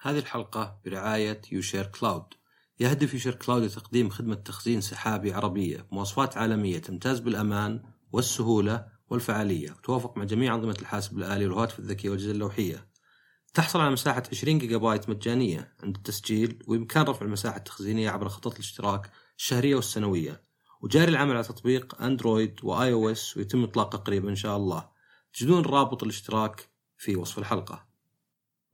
هذه الحلقة برعاية يوشير كلاود. يهدف يوشير كلاود لتقديم خدمة تخزين سحابي عربية بمواصفات عالمية تمتاز بالأمان والسهولة والفعالية. وتتوافق مع جميع أنظمة الحاسب الآلي والهواتف الذكية والأجهزة اللوحية. تحصل على مساحة 20 جيجا بايت مجانية عند التسجيل وبإمكانك رفع المساحة التخزينية عبر خطط الاشتراك الشهرية والسنوية. وجاري العمل على تطبيق أندرويد و iOS ويتم إطلاقه قريبا إن شاء الله. تجدون رابط الاشتراك في وصف الحلقة.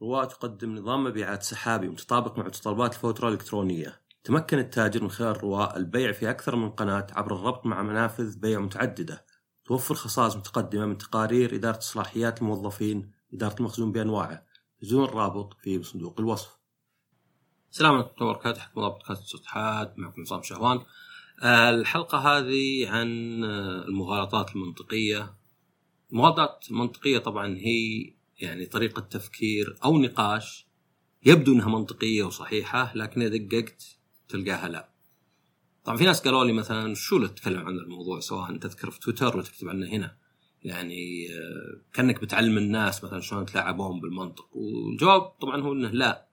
رواء تقدم نظام مبيعات سحابي متطابق مع متطلبات الفوترة الإلكترونية. تمكن التاجر من خلال رواء البيع في أكثر من قناة عبر الربط مع منافذ بيع متعددة. توفر خصائص متقدمة من تقارير إدارة صلاحيات الموظفين إدارة المخزون بأنواعه. زون الرابط في صندوق الوصف. السلام عليكم ورحمة الله حكم الله بودكاست معكم نظام شهوان. آه، الحلقة هذه عن آه، المغالطات المنطقية. المغالطات المنطقية طبعا هي يعني طريقة تفكير أو نقاش يبدو أنها منطقية وصحيحة لكن إذا دققت تلقاها لا. طبعا في ناس قالوا لي مثلا شو اللي تتكلم عن الموضوع سواء تذكر في تويتر ولا تكتب عنه هنا. يعني آه، كأنك بتعلم الناس مثلا شلون يتلاعبون بالمنطق. والجواب طبعا هو إنه لا.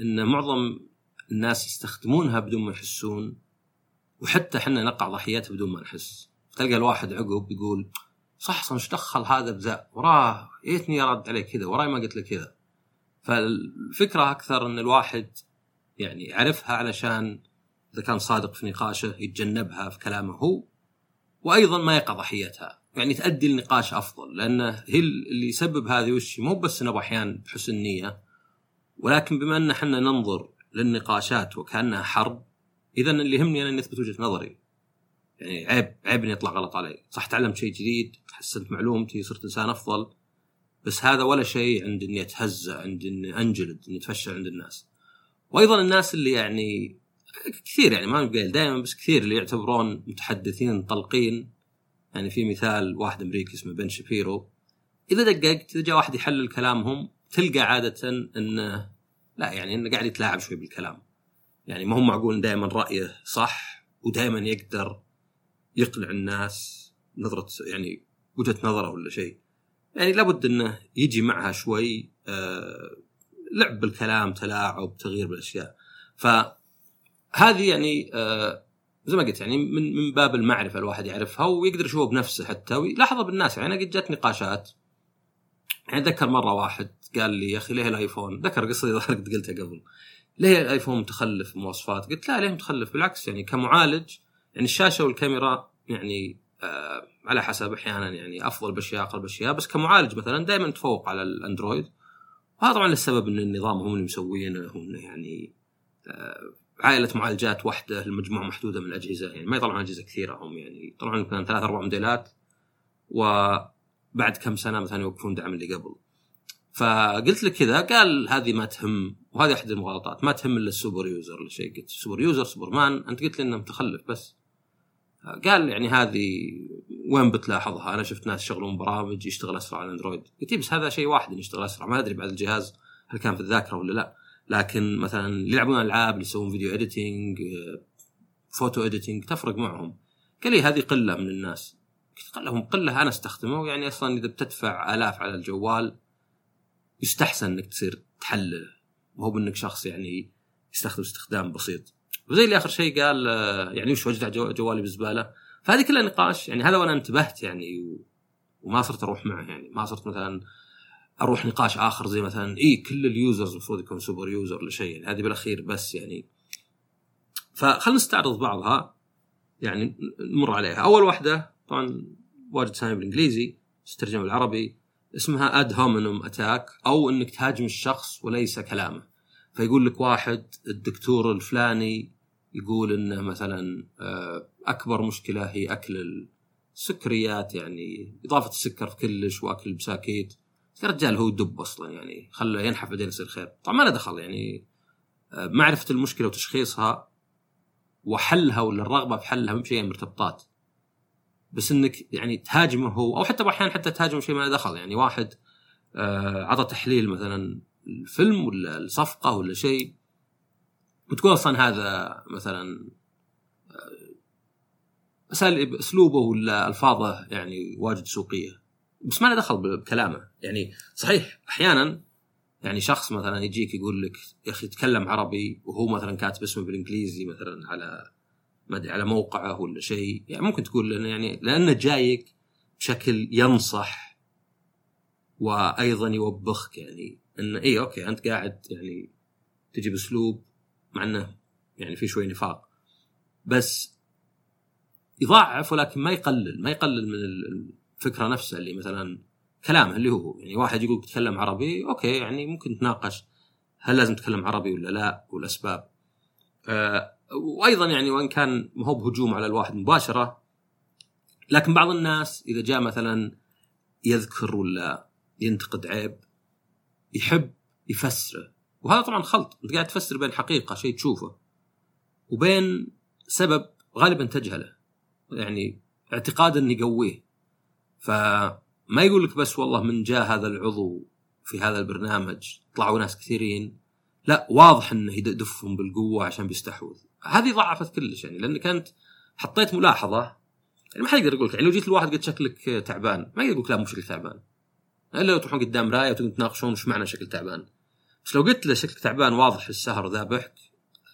إن معظم الناس يستخدمونها بدون ما يحسون وحتى إحنا نقع ضحيتها بدون ما نحس. تلقى الواحد عقب يقول صح إيش دخل هذا بذا وراه يتني رد عليه كذا وراي ما قلت له كذا. فالفكرة أكثر إن الواحد يعني يعرفها علشان إذا كان صادق في نقاشه يتجنبها في كلامه هو وأيضا ما يقع ضحيتها. يعني تؤدي النقاش أفضل لأنه هي اللي يسبب هذه وش مو بس نبغى أحيانا بحسن نية ولكن بما إن إحنا ننظر للنقاشات وكأنها حرب اذا اللي يهمني أنا إني أثبت وجهة نظري. يعني عيب عيب إني أطلع غلط علي. صح تعلمت شيء جديد تحسنت معلومتي صرت إنسان أفضل بس هذا ولا شيء عند إني أتهزأ عند إني أنجلد إني اتفشل عند الناس. وأيضا الناس اللي يعني كثير يعني ما نقول دائما بس كثير اللي يعتبرون متحدثين طلقين. يعني في مثال واحد أمريكي اسمه بن شابيرو. إذا دققت إذا جاء واحد يحلل كلامهم تلقى عادة إنه لا يعني إنه قاعد يتلاعب شوي بالكلام. يعني ما هو معقول دائما رأيه صح ودائما يقدر يقنع الناس نظرة يعني وجهة نظره ولا شيء. يعني لابد إنه يجي معها شوي آه لعب بالكلام تلاعب تغيير بالأشياء. فهذه يعني آه زي ما قلت يعني من من باب المعرفة الواحد يعرفها ويقدر يشوفها بنفسه حتى. ويلاحظها بالناس. يعني قد جت نقاشات يعني ذكر مرة واحد قال لي يا أخي ليه الآيفون؟ ذكر قصة ظهر قد قلتها قبل. ليه الآيفون متخلف مواصفات قلت لا ليه متخلف؟ بالعكس يعني كمعالج يعني الشاشة والكاميرا يعني آه على حسب أحيانا يعني أفضل بأشياء أقل بأشياء بس كمعالج مثلا دائما تفوق على الأندرويد. وهذا طبعا السبب إن النظام هم اللي مسوينه يعني آه عائلة معالجات واحدة لمجموعه محدودة من الأجهزة يعني ما يطلعون أجهزة كثيرة هم يعني يطلعون يمكن ثلاث أربع موديلات وبعد كم سنة مثلا يوقفون دعم اللي قبل. فقلت له كذا قال هذه ما تهم وهذه أحد المغالطات ما تهم إلا ال super user ولا شيء قلت super user Superman أنت قلت لي انه متخلف بس. قال يعني هذه وين بتلاحظها؟ أنا شفت ناس يشغلون برامج يشتغل أسرع على الاندرويد، قلت بس هذا شيء واحد يشتغل أسرع. ما أدري بعد الجهاز هل كان في الذاكرة ولا لا، لكن مثلا اللي يلعبون ألعاب اللي يسوون video editing photo editing تفرق معهم. قال لي هذه قلة من الناس. قال لهم قلة أنا استخدمه يعني أصلا إذا بتدفع آلاف على الجوال يستحسن إنك تصير تحلله مو بإنك شخص يعني يستخدم استخدام بسيط. وزي اللي آخر شيء قال يعني وش وجدت جوالي بالزباله فهذه كلها نقاش يعني هذا وأنا انتبهت يعني وما صرت أروح معه يعني. ما صرت مثلا أروح نقاش آخر زي مثلا إي كل ال users المفروض يكون super user ولا شيء يعني هذه بالأخير بس يعني. فخلنا نستعرض بعضها يعني نمر عليها. أول واحدة طبعا واجد سامي بالإنجليزي تترجم بالعربي اسمها ad hominem attack أو إنك تهاجم الشخص وليس كلامه. فيقول لك واحد الدكتور الفلاني يقول انه مثلا آه، أكبر مشكلة هي أكل السكريات يعني إضافة السكر في كلش وأكل البساكيت يا رجال هو دب أصلا يعني خله ينحف بعدين يصير خير. طبعا ما له دخل يعني آه، معرفة المشكلة وتشخيصها وحلها ولا الرغبة في حلها مو شيء مرتبطات. بس إنك يعني تهاجمه هو أو حتى أحيانا حتى تهاجم شيء ما له دخل. يعني واحد آه، عطى تحليل مثلا الفيلم ولا الصفقة ولا شيء وتقول أصلا هذا مثلا أسلوبه ولا ألفاظه يعني واجد سوقية؟ بس ما له دخل بكلامه. يعني صحيح أحيانا يعني شخص مثلا يجيك يقول لك يا أخي تكلم عربي وهو مثلا كاتب اسمه بالإنجليزي مثلا على ما أدري على موقعه ولا شيء. يعني ممكن تقول لأنه يعني لأنه جايك بشكل ينصح وأيضا يوبخك يعني. إنه اي okay أنت قاعد يعني تجي باسلوب مع إنه يعني في شوي نفاق. بس يضاعف ولكن ما يقلل ما يقلل من الفكرة نفسها اللي مثلا كلامه اللي هو يعني واحد يقول تتكلم عربي أوكي يعني ممكن تناقش هل لازم تتكلم عربي ولا لا والأسباب. آه وأيضا يعني وإن كان ما هو بهجوم على الواحد مباشرة لكن بعض الناس إذا جاء مثلا يذكر ولا ينتقد عيب يحب يفسره. وهذا طبعا خلط. أنت قاعد تفسر بين حقيقة شيء تشوفه وبين سبب غالبا تجهله. يعني اعتقادا انه يقويه فما يقول لك بس والله من جاء هذا العضو في هذا البرنامج طلعوا ناس كثيرين. لا واضح إنه يدفهم بالقوة عشان بيستحوذ. هذه ضعفت كلش يعني لانك انت حطيت ملاحظة. يعني ما حد يقدر يقول لك يعني لو جيت لواحد قلت شكلك تعبان ما يقدر يقول لا مو شكلك تعبان. إلا لو تروحون قدام راية وتناقشون وش معنى شكل تعبان. بس لو قلت له شكلك تعبان واضح في السهر ذابحك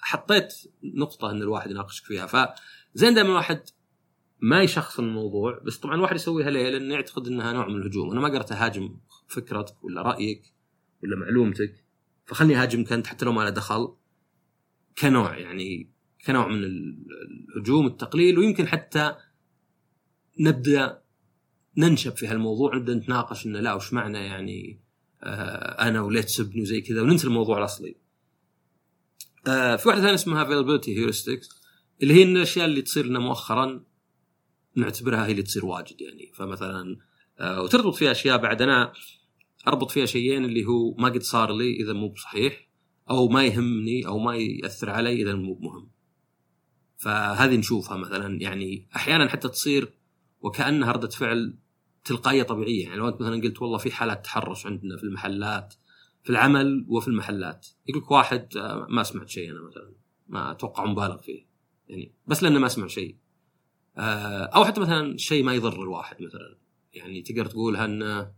حطيت نقطة إن الواحد يناقشك فيها. فزين دائما الواحد ما يشخصن الموضوع بس طبعا الواحد يسويها ليه؟ لأنه يعتقد إنها نوع من الهجوم، أنا ما قدرت أهاجم فكرتك ولا رأيك ولا معلومتك فخلني أهاجمك أنت حتى لو ما له دخل. كنوع يعني كنوع من الهجوم التقليل ويمكن حتى نبدأ ننشب في هالموضوع نبدأ نتناقش إنه لا وش معنى يعني أنا وليه تسبني وزي كذا وننسى الموضوع الأصلي. آه في واحدة ثانية اسمها availability heuristics اللي هي الأشياء اللي تصير لنا مؤخرا نعتبرها هي اللي تصير واجد يعني فمثلا آه وتربط فيها أشياء بعد أنا أربط فيها شيئين اللي هو ما قد صار لي إذا مو بصحيح أو ما يهمني أو ما يأثر علي إذا مو مهم. فهذه نشوفها مثلا يعني أحيانا حتى تصير وكأنها ردة فعل تلقائية طبيعية. يعني لو أنت مثلا قلت والله في حالات تحرش عندنا في المحلات في العمل وفي المحلات. يقول لك واحد آه، ما سمعت شيء أنا مثلا ما أتوقع مبالغ فيه. يعني بس لأنه ما سمع شيء. آه، أو حتى مثلا شيء ما يضر الواحد مثلا. يعني تقدر تقولها انه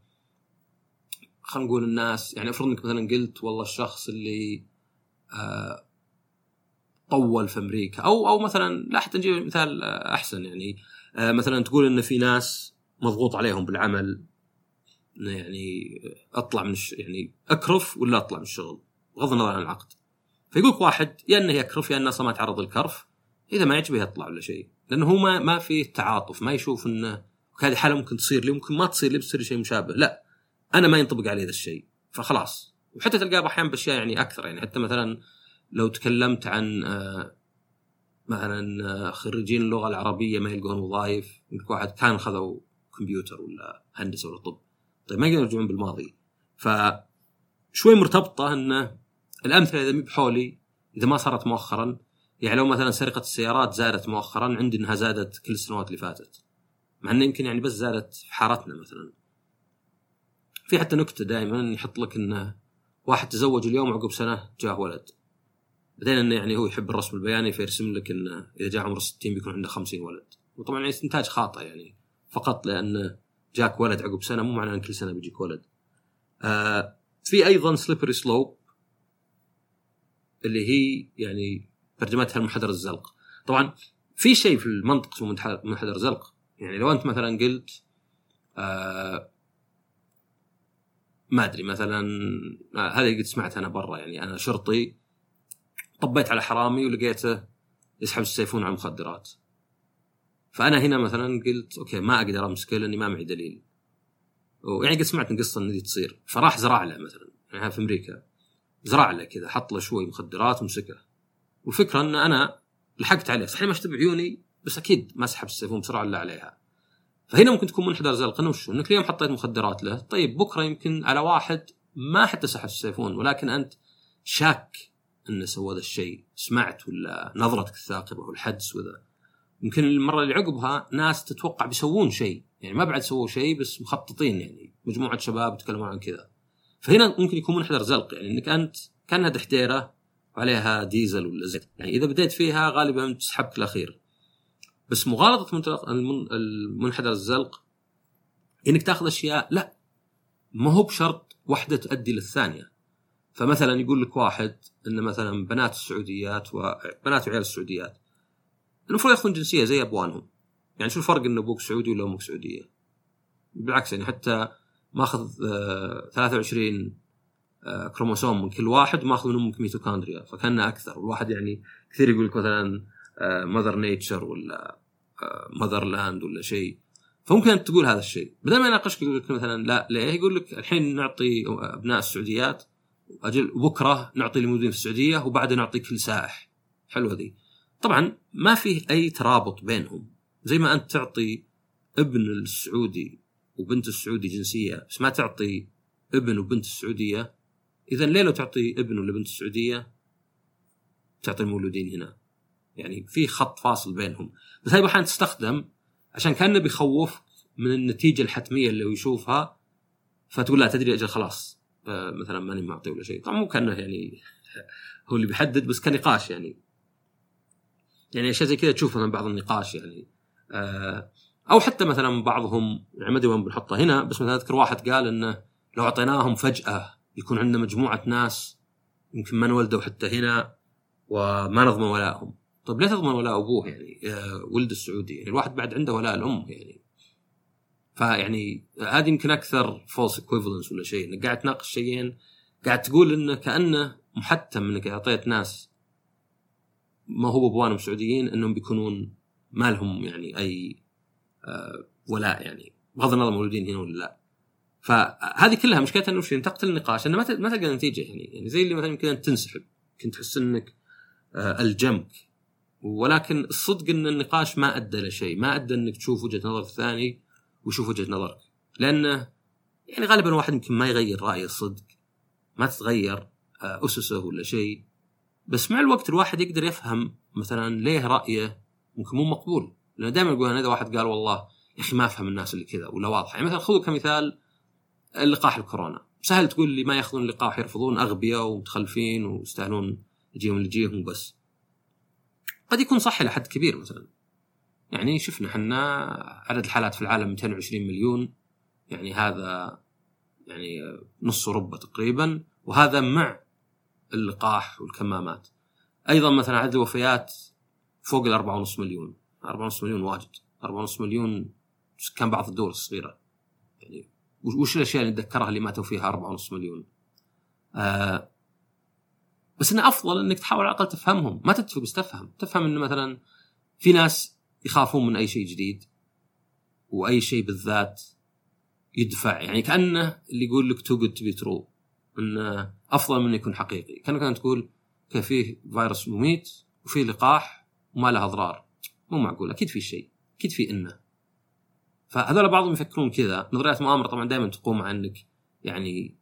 خلينا نقول الناس يعني افرض إنك مثلا قلت والله الشخص اللي آه، طول في أمريكا أو أو مثلا لا حتى نجيب مثال أحسن يعني مثلا تقول إن في ناس مضغوط عليهم بالعمل يعني أطلع من يعني أكرف ولا أطلع من الشغل بغض النظر عن العقد. فيقول لك واحد يا إنه يكرف يا إنه أصلا ما تعرض للكرف إذا ما يعجبه يطلع ولا شيء لأنه هو ما ما في تعاطف ما يشوف إنه هذه حالة ممكن تصير لي ممكن ما تصير لي بتصير شيء مشابه لا أنا ما ينطبق علي ذا الشيء فخلاص. وحتى تلقاه أحيانا بأشياء يعني أكثر يعني حتى مثلا لو تكلمت عن آه، مثلا آه، خريجين اللغة العربية ما يلقون وظائف يمكن واحد كان خذوا كمبيوتر ولا هندسة ولا طب. طيب ما يقدرون يرجعون بالماضي. ف شوي مرتبطة انه الأمثلة إذا بحولي إذا ما صارت مؤخرا يعني لو مثلا سرقة السيارات زادت مؤخرا عندي إنها زادت كل السنوات اللي فاتت. مع إنه يمكن يعني بس زادت في حارتنا مثلا. في حتى نكتة دائما يحط لك انه واحد تزوج اليوم وعقب سنة جاه ولد. بعدين إنه يعني هو يحب الرسم البياني فيرسم لك انه إذا جاء عمره 60 بيكون عنده 50 ولد. وطبعا يعني استنتاج خاطئ يعني. فقط لأن جاك ولد عقب سنة مو معناه إن كل سنة بيجيك ولد. آه في أيضا slippery slope اللي هي يعني ترجمتها المنحدر الزلق. طبعا في شيء في المنطق اسمه منحدر زلق يعني لو أنت مثلا قلت آه ما أدري مثلا آه هذه قد سمعتها أنا برا يعني أنا شرطي طبيت على حرامي ولقيته يسحب السيفون على المخدرات فأنا هنا مثلا قلت okay ما أقدر أمسكه لأني ما معي دليل. ويعني قد سمعت قصه إن دي تصير. فراح زرع له مثلا يعني في أمريكا زرع له كذا حط له شوي مخدرات ومسكه. والفكرة إن أنا لحقت عليه. صحيح ما شفت بعيوني بس أكيد ما سحب السيفون بسرعة إلا عليها. فهنا ممكن تكون منحدر زي القنوش. وشو إنك اليوم حطيت مخدرات له. طيب بكرة يمكن على واحد ما حتى سحب السيفون ولكن أنت شاك إنه سوى ذا الشيء. سمعت ولا نظرتك الثاقبة والحدس وذا؟ يمكن المرة اللي عقبها ناس تتوقع بيسوون شيء. يعني ما بعد سووا شيء بس مخططين يعني مجموعة شباب يتكلمون عن كذا. فهنا ممكن يكون منحدر زلق يعني إنك أنت كأنها دحديرة وعليها ديزل ولا زيت. يعني إذا بديت فيها غالبا تسحبك الاخير بس مغالطة المنحدر الزلق إنك تاخذ أشياء لا. ما هو بشرط واحدة تؤدي للثانية. فمثلا يقول لك واحد إن مثلا بنات السعوديات وبنات وعيال السعوديات. المفروض ياخذون جنسية زي أبوانهم. يعني شو الفرق إن أبوك سعودي ولا أمك سعودية؟ بالعكس يعني حتى ماخذ آه 23 آه كروموسوم من كل واحد ماخذ من أمك ميتوكوندريا. فكانه أكثر. والواحد يعني كثير يقول لك مثلا mother nature ولا motherland ولا شيء. فممكن أنت تقول هذا الشيء. بدل ما يناقشك يقول لك مثلا لا ليه؟ يقول لك الحين نعطي أبناء السعوديات أجل بكرة نعطي الموجودين في السعودية وبعدها نعطي كل سائح. حلوة ذي. طبعا ما فيه أي ترابط بينهم. زي ما أنت تعطي ابن السعودي وبنت السعودي جنسية بس ما تعطي ابن وبنت السعودية. اذا ليه لو تعطي ابن ولا بنت السعودية؟ تعطي المولودين هنا. يعني في خط فاصل بينهم. بس هاي أحيانا تستخدم عشان كأنه بيخوف من النتيجة الحتمية اللي هو يشوفها فتقول لا تدري أجل خلاص. آه مثلا ماني معطي ولا شيء. طبعا مو كأنه يعني هو اللي بيحدد بس كنقاش يعني. يعني أشياء زي كذا تشوفها من بعض النقاش يعني. آه أو حتى مثلا بعضهم يعني ما أدري وين بنحطها هنا بس مثلا أذكر واحد قال إنه لو أعطيناهم فجأة يكون عندنا مجموعة ناس يمكن ما انولدوا حتى هنا وما نضمن ولائهم طيب ليه تضمن ولاء أبوه يعني؟ ولد السعودي. يعني الواحد بعد عنده ولاء الأم يعني. فيعني هذه يمكن أكثر false equivalence ولا شيء إنك قاعد تناقش شيئين قاعد تقول إنه كأنه محتم إنك أعطيت ناس ما هو ابوانهم سعوديين إنهم بيكونون ما لهم يعني أي ولاء يعني. بغض النظر مولودين هنا ولا لا. فهذه كلها مشكلتها إنه شيء تقتل النقاش. أنه ما تلقى نتيجة يعني. يعني زي اللي مثلا يمكن تنسحب. كنت تحس إنك الجمك ولكن الصدق إن النقاش ما أدى لشيء ما أدى إنك تشوف وجهة نظر الثاني ويشوف وجهة نظرك. لأنه يعني غالبا واحد يمكن ما يغير رايه الصدق. ما تتغير أسسه ولا شيء. بس مع الوقت الواحد يقدر يفهم مثلا ليه رأيه ممكن مو مقبول. لأن دائما يقول إذا واحد قال والله يا أخي ما أفهم الناس اللي كذا ولا واضحه يعني مثلا خذوا كمثال اللقاح الكورونا. سهل تقول لي ما يأخذون اللقاح يرفضون أغبياء ومتخلفين ويستاهلون يجيهم اللي يجيهم بس قد يكون صح إلى حد كبير مثلا. يعني شفنا إحنا عدد الحالات في العالم 220 مليون. يعني هذا يعني نص اوروبا تقريبا. وهذا مع اللقاح والكمامات. أيضا مثلا عدد الوفيات فوق ال 4.5 مليون. 4.5 مليون واجد. 4.5 مليون سكان بعض الدول الصغيرة. يعني وش الأشياء اللي نتذكرها اللي ماتوا فيها 4.5 مليون؟ آه بس إنه أفضل إنك تحاول على الأقل تفهمهم. ما تتفق بس تفهم. تفهم إنه مثلا في ناس يخافون من أي شيء جديد وأي شيء بالذات يدفع. يعني كأنه اللي يقول لك too good to be true انه أفضل من يكون حقيقي. كانك كان تقول فيه فيروس مميت وفي لقاح وما له أضرار. مو معقول أكيد في شيء أكيد في إنه. فهذول بعضهم يفكرون كذا. نظريات مؤامرة طبعا دائما تقوم عن إنك يعني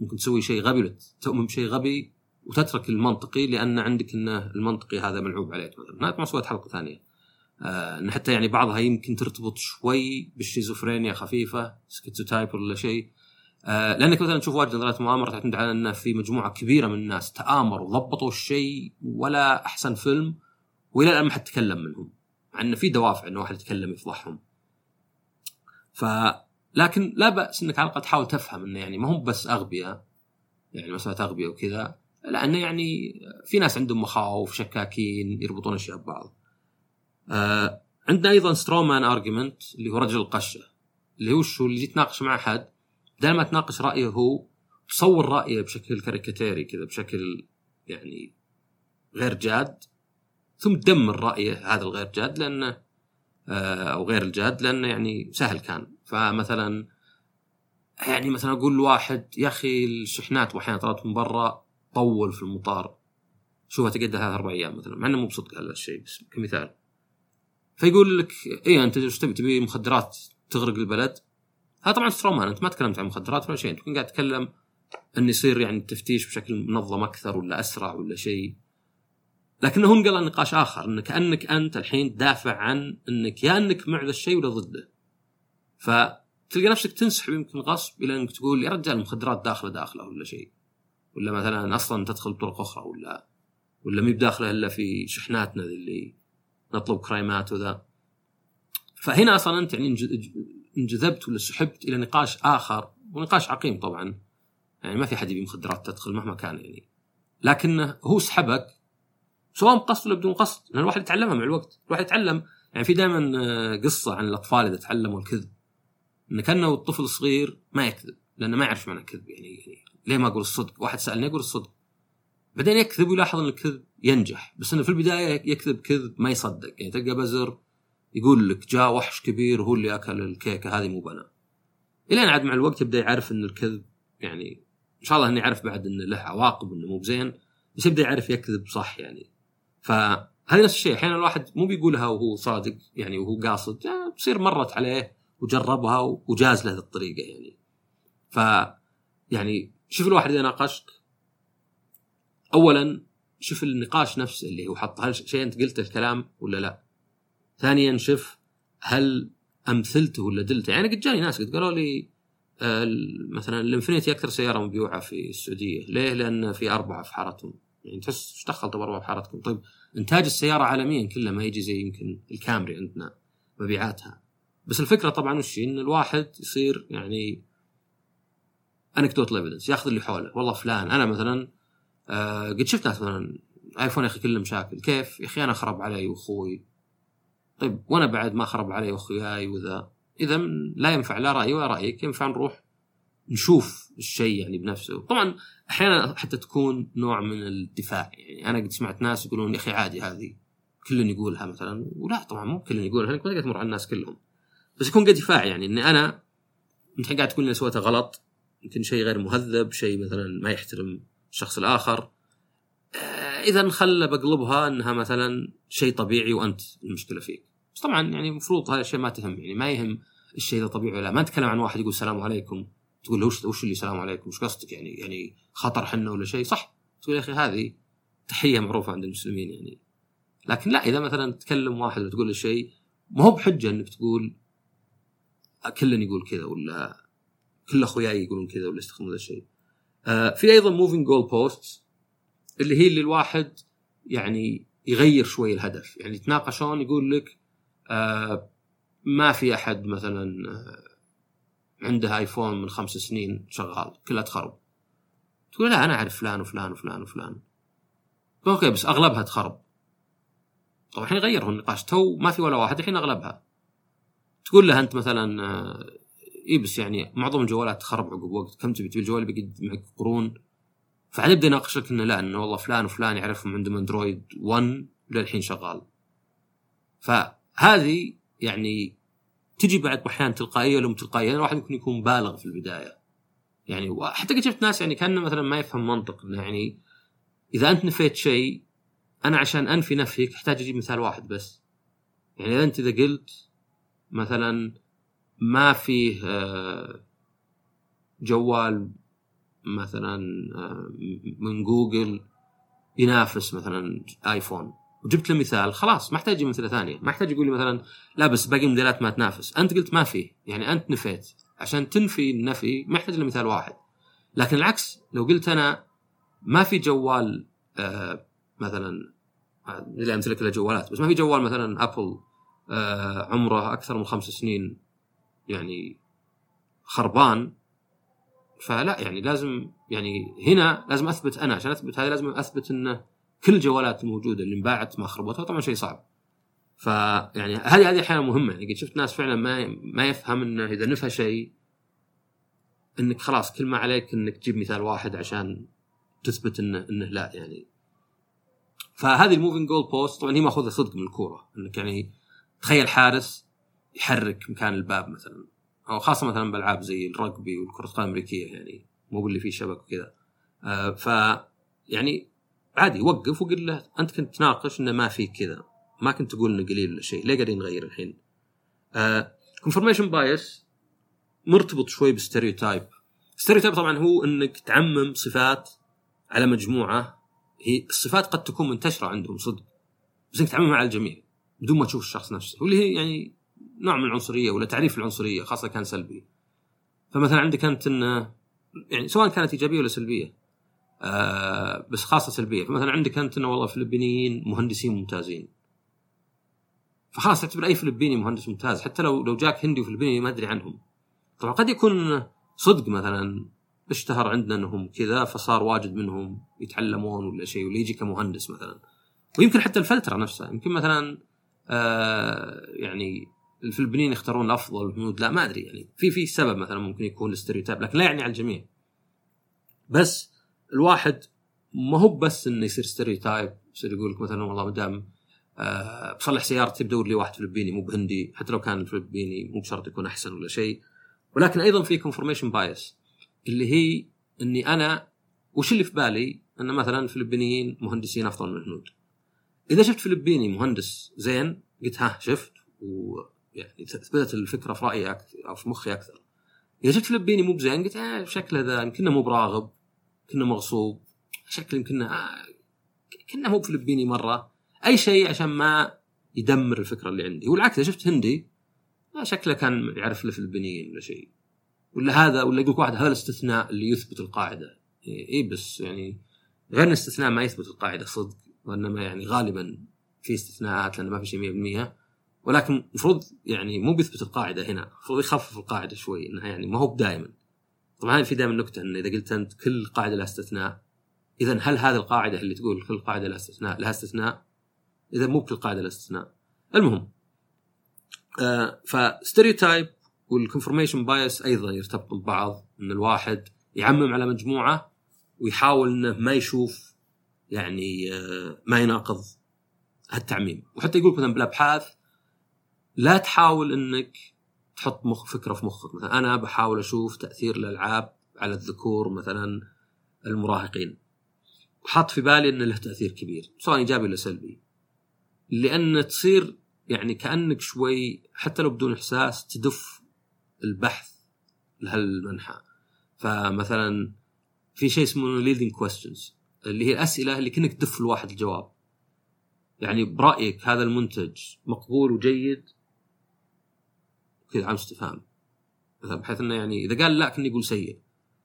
ممكن تسوي شيء غبي تؤمن بشيء غبي وتترك المنطقي لأن عندك إنه المنطقي هذا ملعوب عليك مثلا. هناك مسوية حلقة ثانية. آه إن حتى يعني بعضها يمكن ترتبط شوي بالشيزوفرينيا خفيفة schizotype ولا شيء. آه لأنك مثلا تشوف واجد نظريات مؤامرة تعتمد على إن في مجموعة كبيرة من الناس تآمروا وضبطوا الشيء ولا أحسن فيلم وإلى الآن ما حد تكلم منهم مع انه في دوافع إنه واحد يتكلم يفضحهم ف لكن لا بأس إنك على الأقل تحاول تفهم إنه يعني ما هم بس أغبياء يعني مسألة أغبياء وكذا لأنه يعني في ناس عندهم مخاوف شكاكين يربطون أشياء ببعض. آه عندنا أيضا straw man argument اللي هو رجل القشة اللي هو شو اللي جيت تناقش مع أحد بدل ما تناقش رأيه هو تصور رأيه بشكل كاريكاتيري كذا بشكل يعني غير جاد ثم تدمر رأيه هذا الغير جاد لأنه آه أو غير الجاد لأنه يعني سهل كان. فمثلا يعني مثلا أقول لواحد يا أخي الشحنات واحيانا طلعت من برا طول في المطار شوفها تقعد ثلاث أربع أيام مثلا. مع إنه مو بصدق هذا الشيء بس كمثال. فيقول لك اي أنت إيش تبي؟ تبي مخدرات تغرق البلد؟ هذا طبعا straw man أنت ما تكلمت عن مخدرات ولا شيء أنت قاعد تتكلم انه يصير يعني التفتيش بشكل منظم أكثر ولا أسرع ولا شيء. لكنه انقل نقاش آخر انك كأنك أنت الحين تدافع عن إنك يا إنك مع ذا الشيء ولا ضده. فتلقى نفسك تنسحب يمكن غصب إلى إنك تقول يا رجال المخدرات داخلة داخلة ولا شيء. ولا مثلا أصلا تدخل بطرق أخرى ولا ولا مي بداخلة إلا في شحناتنا اللي نطلب كرايمات وذا. فهنا أصلا أنت يعني انجذبت ولا سحبت إلى نقاش آخر ونقاش عقيم طبعا. يعني ما في أحد يبي مخدرات تدخل مهما كان يعني. لكنه هو سحبك سواء بقصد ولا بدون قصد لأن الواحد يتعلمها مع الوقت. الواحد يتعلم يعني في دائما آه، قصة عن الأطفال إذا تعلموا الكذب. إن كأنه الطفل الصغير ما يكذب لأنه ما يعرف معنى الكذب يعني, يعني. ليه ما أقول الصدق؟ واحد سألني أقول الصدق. بعدين يكذب ويلاحظ إن الكذب ينجح بس إنه في البداية يكذب كذب ما يصدق. يعني تلقى بزر يقول لك جاء وحش كبير هو اللي أكل الكيكة هذه مو بنا. الين عاد مع الوقت يبدأ يعرف إن الكذب يعني إن شاء الله إنه يعرف بعد إنه له عواقب انه مو بزين بس يبدأ يعرف يكذب صح يعني. فهذا نفس الشيء أحيانا الواحد مو بيقولها وهو صادق يعني وهو قاصد يعني مرت عليه وجربها وجاز له الطريقة يعني. ف يعني شوف الواحد إذا ناقشك. اولا شوف النقاش نفسه اللي هو حط هل شيء أنت قلته الكلام ولا لا؟ ثانيا شوف هل أمثلته ولا دلته؟ يعني قد جاني ناس قد قالوا لي آه، مثلا الإنفينيتي أكثر سيارة مبيوعة في السعودية. ليه؟ لأن في أربعة في حارتهم. يعني تحس إيش دخل أربعة في حارتكم؟ طيب إنتاج السيارة عالميا كله ما يجي زي يمكن الكامري عندنا مبيعاتها. بس الفكرة طبعا وش؟ إن الواحد يصير يعني انكدوت ايفيدنس ياخذ اللي حوله. والله فلان أنا مثلا آه قد شفت ناس مثلا آيفون يا أخي كله مشاكل. كيف؟ يا أخي أنا خرب علي وأخوي. طيب وأنا بعد ما خرب علي واخوياي وذا إذا لا ينفع لا رايي ولا رأيك ينفع نروح نشوف الشيء يعني بنفسه. طبعا أحيانا حتى تكون نوع من الدفاع يعني أنا قد سمعت ناس يقولون يا أخي عادي هذه كل يقولها مثلا ولا طبعا مو كل يقولها ما تقدر تمر على الناس كلهم. بس يكون قد دفاع يعني إني أنا انت قاعد تقول إني سويته غلط يمكن شيء غير مهذب شيء مثلا ما يحترم الشخص الآخر. آه، إذا خل بقلبها إنها مثلا شيء طبيعي وأنت المشكلة فيك. بس طبعا يعني المفروض هذا الشيء ما تهم يعني ما يهم الشيء إذا طبيعي ولا ما نتكلم عن واحد يقول السلام عليكم تقول له وش وش اللي السلام عليكم؟ وش قصدك؟ يعني يعني خطر حنا ولا شيء؟ صح. تقول يا أخي هذه تحية معروفة عند المسلمين يعني. لكن لا إذا مثلا تكلم واحد وتقول له شيء ما هو بحجة إنك تقول كلن يقول كذا ولا كل أخوياي يقولون كذا ولا يستخدمون ذا الشيء. آه في أيضا moving goalpost اللي هي اللي الواحد يعني يغير شوي الهدف. يعني يتناقشون يقول لك ما في أحد مثلا آه عنده آيفون من خمس سنين شغال كلها تخرب. تقول لا أنا أعرف فلان وفلان وفلان وفلان. أوكي بس أغلبها تخرب. طبعا الحين غيروا النقاش تو ما في ولا واحد الحين أغلبها. تقول له أنت مثلا آه، إي بس يعني معظم الجوالات تخرب عقب وقت. كم تبي؟ تبي الجوال بيقعد معك قرون فعاد يبدا يناقشك إنه لا إنه والله فلان وفلان يعرفهم عندهم أندرويد 1 للحين شغال. فهذه يعني تجي بعد أحيانا تلقائية ولا تلقائية يعني الواحد ممكن يكون بالغ في البداية. يعني حتى قد شفت ناس يعني كأنه مثلا ما يفهم منطق إنه يعني إذا أنت نفيت شيء أنا عشان أنفي نفيك أحتاج أجيب مثال واحد بس. يعني إذا أنت إذا قلت مثلا ما فيه آه، جوال مثلا آه، من جوجل ينافس مثلا ايفون وجبت له مثال خلاص ما أحتاج مثله ثانية ما أحتاج يقول لي مثلا لا بس باقي الموديلات ما تنافس أنت قلت ما فيه يعني أنت نفيت عشان تنفي النفي ما يحتاج لمثال واحد. لكن العكس لو قلت أنا ما في جوال آه مثلا اللي امثله كلها جوالات بس ما في جوال مثلا أبل آه عمره أكثر من خمس سنين يعني خربان فلا يعني لازم يعني هنا لازم أثبت أنا عشان أثبت هذا لازم أثبت إنه كل الجوالات الموجوده اللي انباعت ما خربتها طبعا شيء صعب. فيعني هذه هذه أحيانا مهمة. يعني قد شفت ناس فعلا ما ما يفهم انه إذا نفى شيء إنك خلاص كل ما عليك إنك تجيب مثال واحد عشان تثبت انه إنه لا يعني. فهذه ال moving goalpost طبعا هي ماخوذة صدق من الكورة. إنك يعني تخيل حارس يحرك مكان الباب مثلا. أو خاصة مثلا بألعاب زي الرجبي والكرة القدم الأمريكية يعني مو باللي فيه شبك وكذا. آه ف يعني عادي وقف وقل له أنت كنت تناقش إنه ما في كذا. ما كنت تقول إنه قليل شيء ليه قاعدين نغير الحين؟ confirmation آه bias مرتبط شوي ب stereotype. stereotype طبعا هو إنك تعمم صفات على مجموعة. هي الصفات قد تكون منتشرة عندهم صدق بس إنك تعممها على الجميع بدون ما تشوف الشخص نفسه واللي هي يعني نوع من العنصرية ولا تعريف العنصرية خاصة كان سلبي. فمثلا عندك أنت إنه يعني سواء كانت إيجابية ولا سلبية آه بس خاصة سلبيه فمثلا عندك أنت إنه والله فلبينيين مهندسين ممتازين. فخلاص تعتبر أي فلبيني مهندس ممتاز حتى لو لو جاك هندي وفلبيني ما أدري عنهم. طبعا قد يكون صدق مثلا اشتهر عندنا إنهم كذا فصار واجد منهم يتعلمون ولا شيء ولا يجي كمهندس مثلا. ويمكن حتى الفلترة نفسها يمكن مثلا آه يعني الفلبينيين يختارون الأفضل الهنود لا ما أدري يعني. في في سبب مثلا ممكن يكون ال stereotype لكن لا يعني على الجميع. بس الواحد ما هو بس إنه يصير stereotype يصير يقول لك مثلا والله ما دام أه بصلح سيارتي بدور لي واحد فلبيني مو بهندي حتى لو كان الفلبيني مو بشرط يكون أحسن ولا شيء. ولكن أيضا في confirmation bias اللي هي إني أنا وش اللي في بالي؟ إن مثلا الفلبينيين مهندسين أفضل من الهنود إذا شفت فلبيني مهندس زين قلت ها شفت ويعني ثبتت الفكرة في رأيي أو في مخي أكثر. إذا شفت فلبيني مو بزين قلت آه شكله ذا يمكن مو براغب. كنا مغصوب. شكل آه كنا مو بفلبيني مرة. أي شيء عشان ما يدمر الفكرة اللي عندي. والعكس شفت هندي آه شكله كان يعرف الفلبينيين ولا شيء. ولا هذا ولا يقول واحد هذا الاستثناء اللي يثبت القاعدة. اي بس يعني غير الاستثناء ما يثبت القاعدة صدق. وإنما يعني غالبا في استثناءات لأن ما في شيء 100% ولكن المفروض يعني مو بيثبت القاعدة هنا. المفروض يخفف القاعدة شوي إنها يعني ما هو بدائما طبعا في دائما نكتة ان إذا قلت أنت كل قاعدة لها استثناء اذا هل هذه القاعدة اللي تقول كل قاعدة لها استثناء لها استثناء؟ اذا مو كل قاعدة لها استثناء. المهم آه فستيريوتايب وال confirmation bias أيضا يرتبطون ببعض إن الواحد يعمم على مجموعة ويحاول إنه ما يشوف يعني آه ما يناقض هالتعميم. وحتى يقول مثلا بالابحاث لا تحاول إنك تحط مخ فكرة في مخك. مثلا أنا بحاول أشوف تأثير الألعاب على الذكور مثلا المراهقين. وحاط في بالي إنه له تأثير كبير سواء إيجابي ولا سلبي. لأن تصير يعني كأنك شوي حتى لو بدون إحساس تدف البحث لهالمنحى. فمثلا في شيء اسمه leading questions اللي هي الأسئلة اللي كأنك تدف الواحد الجواب. يعني برأيك هذا المنتج مقبول وجيد؟ كذا علامه استفهام مثلا بحيث إنه يعني إذا قال لا كني يقول سيء.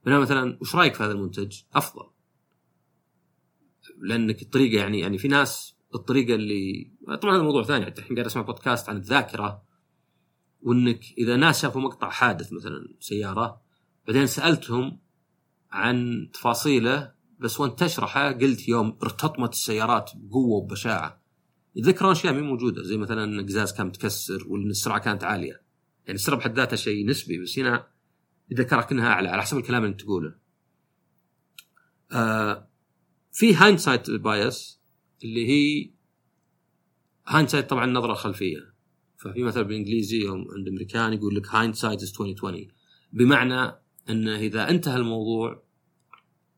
بينما مثلا وش رأيك في هذا المنتج؟ أفضل. لأنك الطريقة يعني يعني في ناس الطريقة اللي طبعا هذا موضوع ثاني الحين قاعد أسمع بودكاست عن الذاكرة وإنك إذا ناس شافوا مقطع حادث مثلا سيارة بعدين سألتهم عن تفاصيله بس وانت تشرحه قلت يوم ارتطمت السيارات بقوة وبشاعة. يتذكرون أشياء مو موجودة زي مثلا إن القزاز كان متكسر وان السرعه كانت عالية. يعني السرعه بحد ذاتها شيء نسبي بس هنا يذكرك إنها أعلى على حسب الكلام اللي أنت تقوله. آه في hindsight bias اللي هي hindsight طبعا نظرة خلفية. ففي مثل بالإنجليزي يوم عند امريكان يقول لك hindsight is 2020 بمعنى انه إذا انتهى الموضوع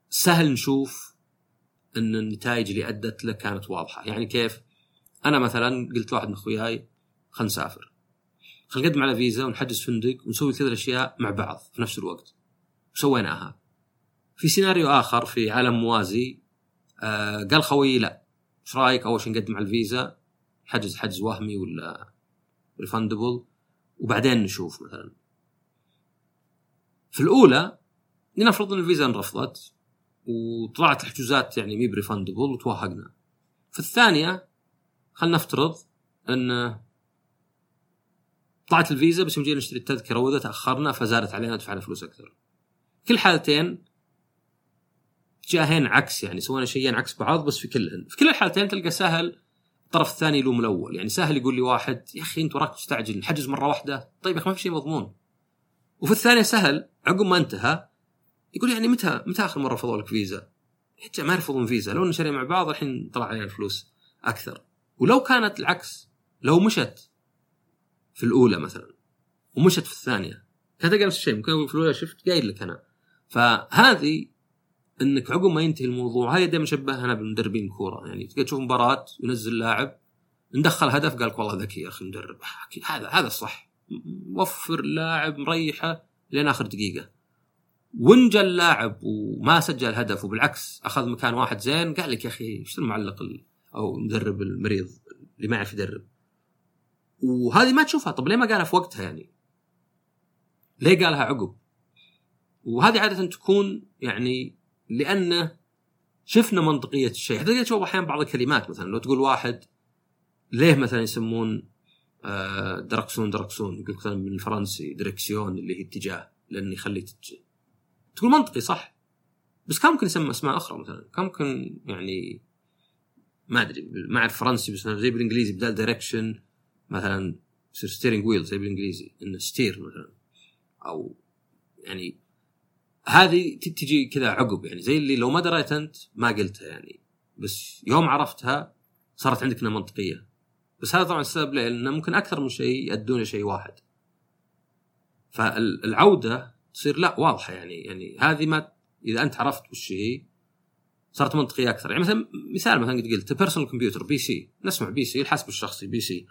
سهل نشوف أن النتائج اللي أدت له كانت واضحة. يعني كيف؟ أنا مثلا قلت واحد من أخوياي خلينا نسافر. خلينا نقدم على فيزا ونحجز فندق ونسوي كذا الأشياء مع بعض في نفس الوقت. وسويناها في سيناريو آخر في عالم موازي آه قال خويي لا. إيش رأيك أول شيء نقدم على الفيزا؟ حجز حجز وهمي ولا refundable وبعدين نشوف مثلا. في الأولى لنفرض إن الفيزا انرفضت وطلعت الحجوزات يعني مي ب refundable وتوهقنا. في الثانية خلينا نفترض إن طلعت الفيزا بس يوم جينا نشتري التذكرة وإذا تأخرنا فزادت علينا دفعنا فلوس أكثر. كل حالتين جاهين عكس يعني سوينا شيئين عكس بعض بس في كلهن، في كل الحالتين تلقى سهل الطرف الثاني يلوم الأول، يعني سهل يقول لي واحد يا أخي أنت وراك تستعجل نحجز مرة واحدة، طيب يا أخي ما في شيء مضمون. وفي الثانية سهل عقب ما انتهى يقول يعني متى متى آخر مرة رفضوا لك فيزا؟ ما يرفضون فيزا لو نشري مع بعض الحين طلع علينا الفلوس أكثر. ولو كانت العكس لو مشت في الأولى مثلا ومشت في الثانية. كانت نفس الشيء ممكن في الأولى شفت قايل لك أنا. فهذه إنك عقب ما ينتهي الموضوع هاي دائما شبهنا بمدربين كورة. يعني تقدر تشوف مباراة ينزل لاعب ندخل هدف قال لك والله ذكي يا أخي مدرب هذا هذا الصح. وفر لاعب مريحة لين آخر دقيقة. وان جاء اللاعب وما سجل هدف وبالعكس أخذ مكان واحد زين قال لك يا أخي إيش المعلق أو مدرب المريض اللي ما يعرف يدرب؟ وهذه ما تشوفها. طب ليه ما قالها في وقتها يعني؟ ليه قالها عقب؟ وهذه عادة تكون يعني لأنه شفنا منطقية الشيء. حتى تشوف أحيانا بعض الكلمات مثلا لو تقول واحد ليه مثلا يسمون آه، دركسون دركسون يقول مثلا بالفرنسي دركسيون اللي هي اتجاه لأنه يخلي تقول منطقي صح؟ بس كان ممكن يسمى أسماء أخرى مثلا. كان ممكن يعني ما أدري ما أعرف فرنسي بس زي بالإنجليزي بدال direction مثلا يصير steering wheel زي بالإنجليزي إنه steer مثلا. أو يعني هذه تجي كذا عقب يعني زي اللي لو ما دريت أنت ما قلتها يعني. بس يوم عرفتها صارت عندك إنها منطقية. بس هذا طبعا السبب ليه؟ لأنه ممكن أكثر من شيء يؤدون لشيء واحد. فالعودة تصير لا واضحة يعني. يعني هذه ما إذا أنت عرفت وش هي صارت منطقية أكثر. يعني مثلا مثال مثلا قد قلت personal computer PC. نسمع PC الحاسب الشخصي PC.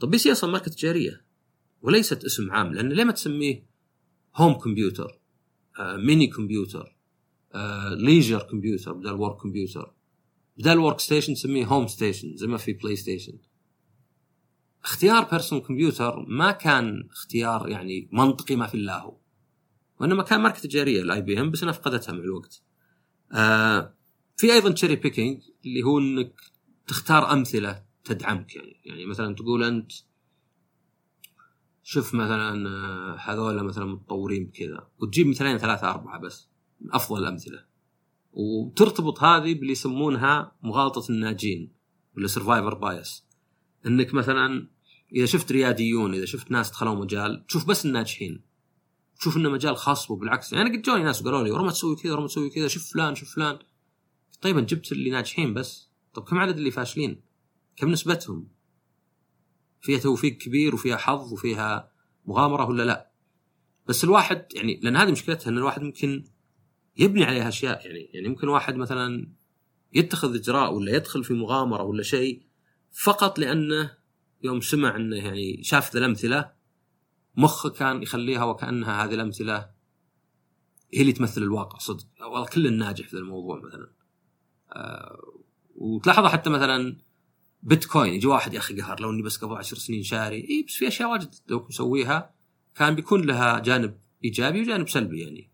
طب PC أصلا ماركة تجارية وليست اسم عام لأن ليه ما تسميه home computer آه mini computer آه leisure computer بدل work computer بدل work station تسميه home station زي ما في بلاي ستيشن اختيار personal computer ما كان اختيار يعني منطقي ما في الله وإنما كان ماركة تجارية ال IBM بس انها فقدتها مع الوقت. آه في أيضا cherry picking اللي هو إنك تختار أمثلة تدعمك يعني. يعني مثلا تقول أنت شوف مثلا آه، هذول مثلا متطورين بكذا وتجيب مثلين ثلاثة أربعة بس من أفضل الامثله وترتبط هذه باللي يسمونها مغالطة الناجين ولا survivor bias إنك مثلا إذا شفت رياديون إذا شفت ناس دخلوا مجال تشوف بس الناجحين. تشوف إنه مجال خاص وبالعكس. يعني قد جوني ناس وقالوا لي ورا ما تسوي كذا ورا ما تسوي كذا شوف فلان شوف فلان. طيب انت جبت اللي ناجحين بس. طب كم عدد اللي فاشلين؟ كم نسبتهم؟ فيها توفيق كبير وفيها حظ وفيها مغامرة ولا لا؟ بس الواحد يعني لأن هذه مشكلتها إن الواحد ممكن يبني عليها أشياء يعني يعني ممكن واحد مثلا يتخذ إجراء ولا يدخل في مغامرة ولا شيء فقط لأنه يوم سمع إنه يعني شاف ذا الأمثلة مخه كان يخليها وكأنها هذه الأمثلة هي اللي تمثل الواقع صدق والله كل الناجح في الموضوع مثلا آه وتلاحظها حتى مثلا بيتكوين يجي واحد يا أخي قهر لو إني بس قبل عشر سنين شاري. اي بس في أشياء واجد لو مسويها كان بيكون لها جانب إيجابي وجانب سلبي يعني.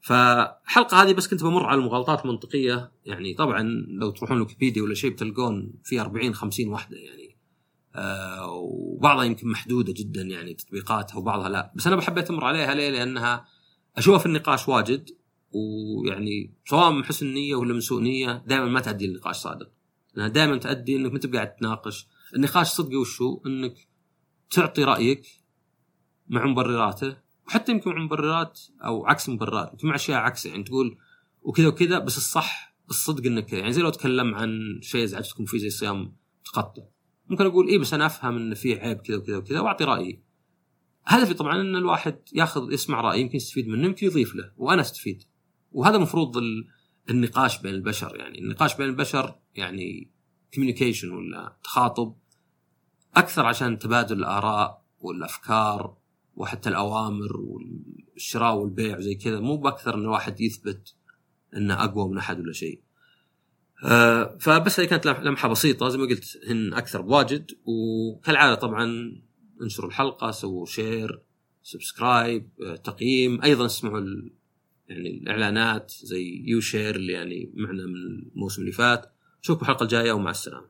فالحلقه هذه بس كنت بمر على المغالطات المنطقية يعني طبعا لو تروحون ويكيبيديا ولا شيء بتلقون في 40 50 وحده يعني. آه وبعضها يمكن محدودة جدا يعني تطبيقاتها وبعضها لا. بس أنا بحبيت أمر عليها ليه؟ لأنها اشوفها في النقاش واجد ويعني سواء من حسن نيه ولا من سوء نيه دائما ما تؤدي لنقاش صادق. لأنها دائما تؤدي إنك ما تبقى قاعد تناقش. النقاش صدقي وشو إنك تعطي رأيك مع مبرراته وحتى يمكن مع مبررات أو عكس مبررات. يمكن مع أشياء عكسه يعني تقول وكذا وكذا بس الصح الصدق إنك يعني زي لو أتكلم عن شيء ازعجتكم فيه زي صيام تقطع ممكن أقول إيه بس أنا أفهم إن في عيب كذا وكذا وكذا وأعطي رأيي. هدفي طبعا إن الواحد ياخذ يسمع رأي يمكن يستفيد منه يمكن يضيف له وأنا أستفيد. وهذا مفروض النقاش بين البشر يعني النقاش بين البشر يعني كوميونيكيشن ولا تخاطب أكثر عشان تبادل الآراء والأفكار وحتى الأوامر والشراء والبيع وزي كذا مو بأكثر إن الواحد يثبت إنه أقوى من أحد ولا شيء. آه فبس هي كانت لمحة بسيطة زي ما قلت هن أكثر بواجد وكالعادة طبعا انشروا الحلقة سووا share subscribe آه تقييم أيضا اسمعوا يعني الإعلانات زي يو شير اللي يعني معنا من الموسم اللي فات. نشوفكم الحلقة الجاية ومع السلامة.